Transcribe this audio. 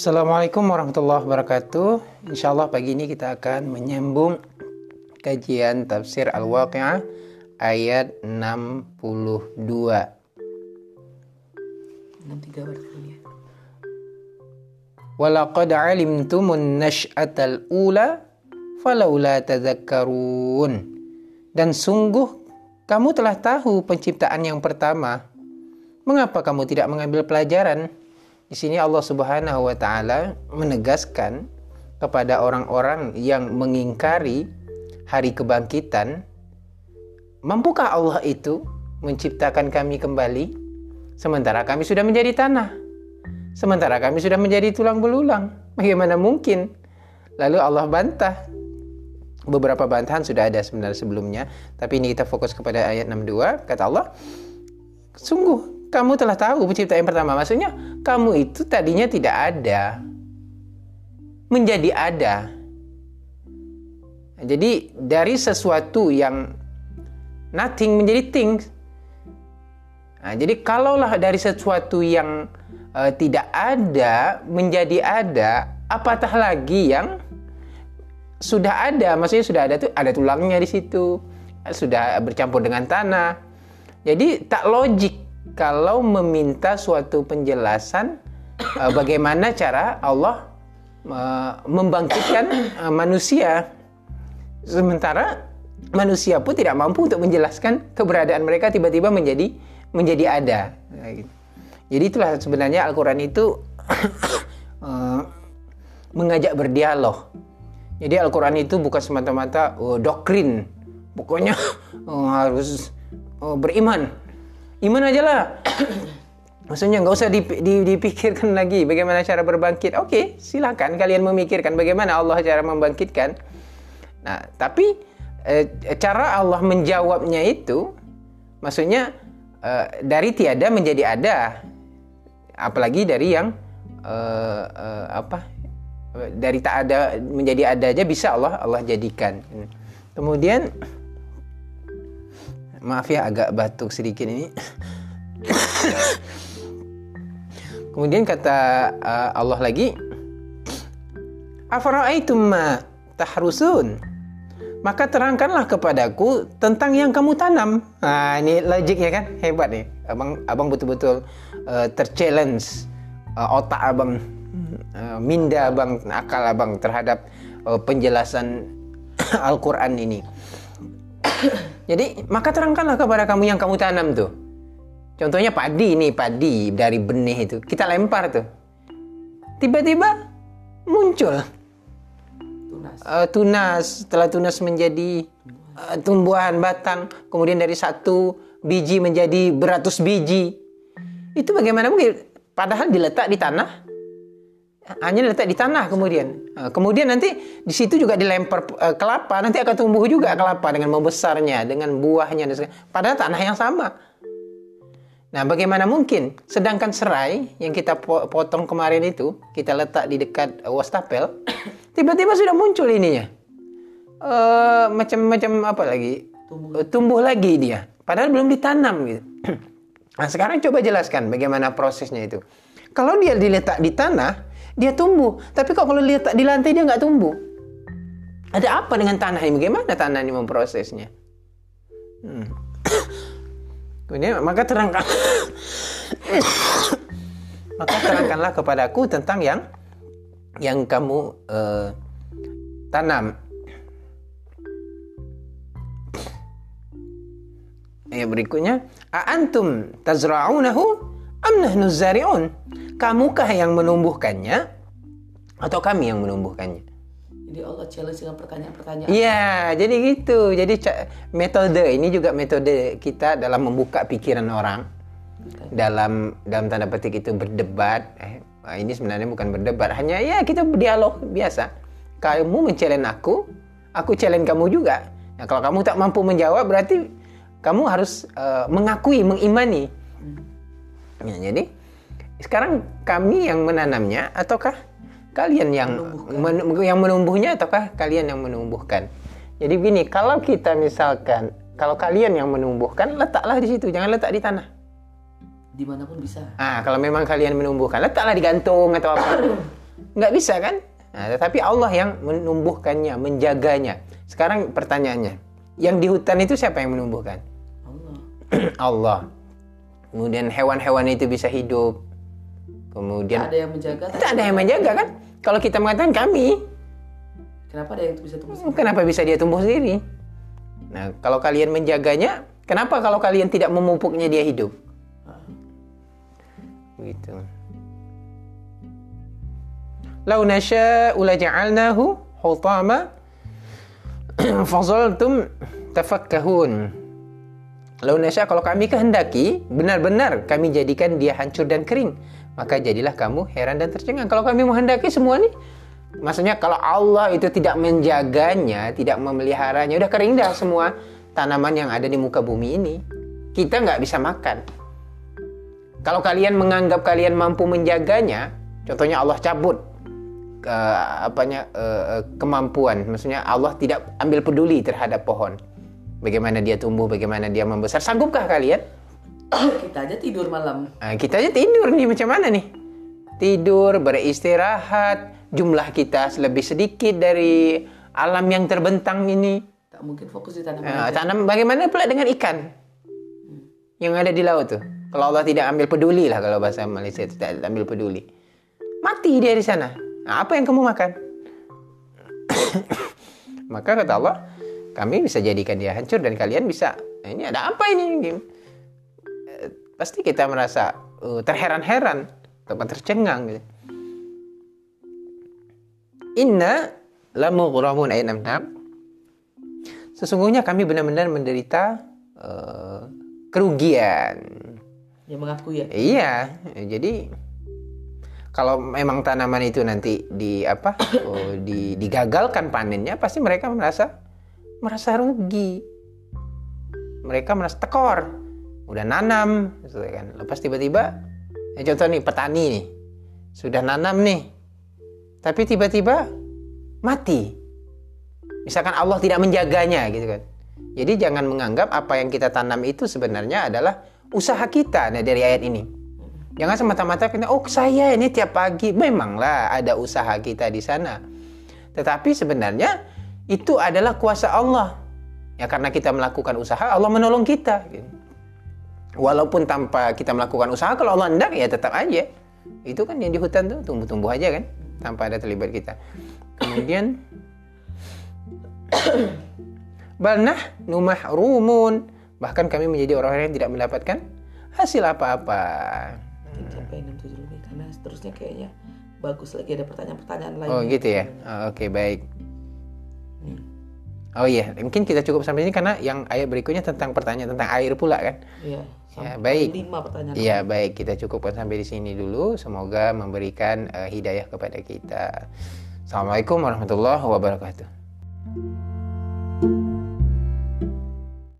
Assalamualaikum warahmatullahi wabarakatuh. Insya Allah pagi ini kita akan menyambung kajian tafsir Al-Waqi'ah ayat 62. 63 barangkali ya. Walaqad alimtumun nash'atal ula falaula tadhakkarun. Dan sungguh kamu telah tahu penciptaan yang pertama. Mengapa kamu tidak mengambil pelajaran? Di sini Allah Subhanahu wa taala menegaskan kepada orang-orang yang mengingkari hari kebangkitan, mampukah Allah itu menciptakan kami kembali sementara kami sudah menjadi tanah? Sementara kami sudah menjadi tulang belulang. Bagaimana mungkin? Lalu Allah bantah. Beberapa bantahan sudah ada sebenarnya sebelumnya, tapi ini kita fokus kepada ayat 62. Kata Allah, sungguh kamu telah tahu pencipta yang pertama. Maksudnya kamu itu tadinya tidak ada. Menjadi ada. Jadi dari sesuatu yang nothing menjadi things. Nah, jadi kalaulah dari sesuatu yang uh, tidak ada menjadi ada, apatah lagi yang sudah ada, maksudnya sudah ada tuh ada tulangnya di situ, sudah bercampur dengan tanah. Jadi tak logik kalau meminta suatu penjelasan uh, bagaimana cara Allah uh, membangkitkan uh, manusia, sementara manusia pun tidak mampu untuk menjelaskan keberadaan mereka tiba-tiba menjadi menjadi ada. Jadi itulah sebenarnya Al-Quran itu uh, mengajak berdialog. Jadi Al-Quran itu bukan semata-mata uh, doktrin, pokoknya uh, harus uh, beriman iman aja lah. Maksudnya nggak usah dipikirkan lagi bagaimana cara berbangkit. Oke, okay, silakan kalian memikirkan bagaimana Allah cara membangkitkan. Nah, tapi eh, cara Allah menjawabnya itu, maksudnya eh, dari tiada menjadi ada, apalagi dari yang eh, eh, apa? Dari tak ada menjadi ada aja bisa Allah Allah jadikan. Kemudian maaf ya agak batuk sedikit ini. Kemudian kata uh, Allah lagi, Afara'aitum ma tahrusun? Maka terangkanlah kepadaku tentang yang kamu tanam. Nah, ini logiknya kan hebat nih. Abang abang betul-betul uh, terchallenge uh, otak abang, uh, minda abang, akal abang terhadap uh, penjelasan Al-Qur'an ini. Jadi maka terangkanlah kepada kamu yang kamu tanam tuh. Contohnya padi nih, padi dari benih itu. Kita lempar tuh. Tiba-tiba muncul tunas. Uh, tunas, setelah tunas menjadi uh, tumbuhan batang, kemudian dari satu biji menjadi beratus biji. Itu bagaimana mungkin? Padahal diletak di tanah, hanya letak di tanah kemudian. Kemudian nanti di situ juga dilempar kelapa, nanti akan tumbuh juga kelapa dengan membesarnya, dengan buahnya dan Padahal tanah yang sama. Nah, bagaimana mungkin? Sedangkan serai yang kita potong kemarin itu, kita letak di dekat wastafel, tiba-tiba sudah muncul ininya. Uh, macam-macam apa lagi? Tumbuh. tumbuh lagi dia. Padahal belum ditanam gitu. nah, sekarang coba jelaskan bagaimana prosesnya itu. Kalau dia diletak di tanah, dia tumbuh. Tapi kok kalau lihat di lantai dia nggak tumbuh. Ada apa dengan tanah ini? Bagaimana tanah ini memprosesnya? Hmm. Kemudian maka terangkan maka terangkanlah kepadaku tentang yang yang kamu uh, tanam. Ayat berikutnya, "Aantum tazra'unahu am nahnu zari'un?" Kamukah yang menumbuhkannya atau kami yang menumbuhkannya? Jadi Allah challenge dengan pertanyaan-pertanyaan. Iya, jadi gitu. Jadi metode ini juga metode kita dalam membuka pikiran orang. Okay. Dalam dalam tanda petik itu berdebat. Eh, ini sebenarnya bukan berdebat, hanya ya kita berdialog biasa. Kamu mencelen aku, aku challenge kamu juga. Nah, kalau kamu tak mampu menjawab berarti kamu harus uh, mengakui, mengimani. Hmm. Ya, jadi sekarang kami yang menanamnya ataukah kalian yang men yang menumbuhnya ataukah kalian yang menumbuhkan? Jadi begini, kalau kita misalkan kalau kalian yang menumbuhkan, letaklah di situ, jangan letak di tanah. Di mana pun bisa. Ah, kalau memang kalian menumbuhkan, letaklah di gantung atau apa. nggak bisa kan? Nah, tetapi Allah yang menumbuhkannya, menjaganya. Sekarang pertanyaannya, yang di hutan itu siapa yang menumbuhkan? Allah. Allah. Kemudian hewan-hewan itu bisa hidup. Kemudian ada yang menjaga. tidak ada yang menjaga kan? Kalau kita mengatakan kami, Kenapa ada yang bisa tumbuh sendiri? kenapa bisa dia tumbuh sendiri? Nah, kalau kalian menjaganya, kenapa kalau kalian tidak memupuknya dia hidup? Begitu. Lau nasya'u laja'alnahu hutama fazaltum tafakkahun. Lau nasya' kalau kami kehendaki, benar-benar kami jadikan dia hancur dan kering. Maka jadilah kamu heran dan tercengang. Kalau kami menghendaki semua nih, maksudnya kalau Allah itu tidak menjaganya, tidak memeliharanya, udah kering dah semua tanaman yang ada di muka bumi ini. Kita nggak bisa makan. Kalau kalian menganggap kalian mampu menjaganya, contohnya Allah cabut ke apanya eh, eh, kemampuan, maksudnya Allah tidak ambil peduli terhadap pohon. Bagaimana dia tumbuh, bagaimana dia membesar. Sanggupkah kalian? Kita aja tidur malam. Nah, kita aja tidur nih macam mana nih? Tidur, beristirahat, jumlah kita lebih sedikit dari alam yang terbentang ini. Tak mungkin fokus di tanaman. Nah, tanam bagaimana pula dengan ikan yang ada di laut tuh? Kalau Allah tidak ambil peduli lah kalau bahasa Malaysia tidak ambil peduli. Mati dia di sana. Nah, apa yang kamu makan? Maka kata Allah, kami bisa jadikan dia hancur dan kalian bisa. "Eh, Ini ada apa ini? Pasti kita merasa eh, terheran-heran atau tercengang gitu. Inna lamughramun ayat 66 Sesungguhnya kami benar-benar menderita eh, kerugian. Dia mengaku ya. Iya, jadi kalau memang tanaman itu nanti di apa oh, di, digagalkan panennya, pasti mereka merasa merasa rugi. Mereka merasa tekor. Udah nanam, gitu kan. Lepas tiba-tiba, ya contoh nih petani nih, sudah nanam nih, tapi tiba-tiba mati. Misalkan Allah tidak menjaganya gitu kan. Jadi jangan menganggap apa yang kita tanam itu sebenarnya adalah usaha kita nah dari ayat ini. Jangan semata-mata kita oh saya ini tiap pagi memanglah ada usaha kita di sana. Tetapi sebenarnya itu adalah kuasa Allah. Ya karena kita melakukan usaha Allah menolong kita. gitu. Walaupun tanpa kita melakukan usaha kalau Allah hendak ya tetap aja. Itu kan yang di hutan tuh tumbuh-tumbuh aja kan tanpa ada terlibat kita. Kemudian Balnah numahrumun. Bahkan kami menjadi orang-orang yang tidak mendapatkan hasil apa-apa. Sampai 67 lebih karena seterusnya kayaknya bagus lagi ada pertanyaan-pertanyaan lain. Oh gitu ya. Oh, Oke baik. Oh iya, mungkin kita cukup sampai sini karena yang ayat berikutnya tentang pertanyaan tentang air pula kan. Iya. Ya, baik. Lima pertanyaan. Iya baik, kita cukupkan sampai di sini dulu. Semoga memberikan eh, hidayah kepada kita. Assalamualaikum warahmatullahi wabarakatuh.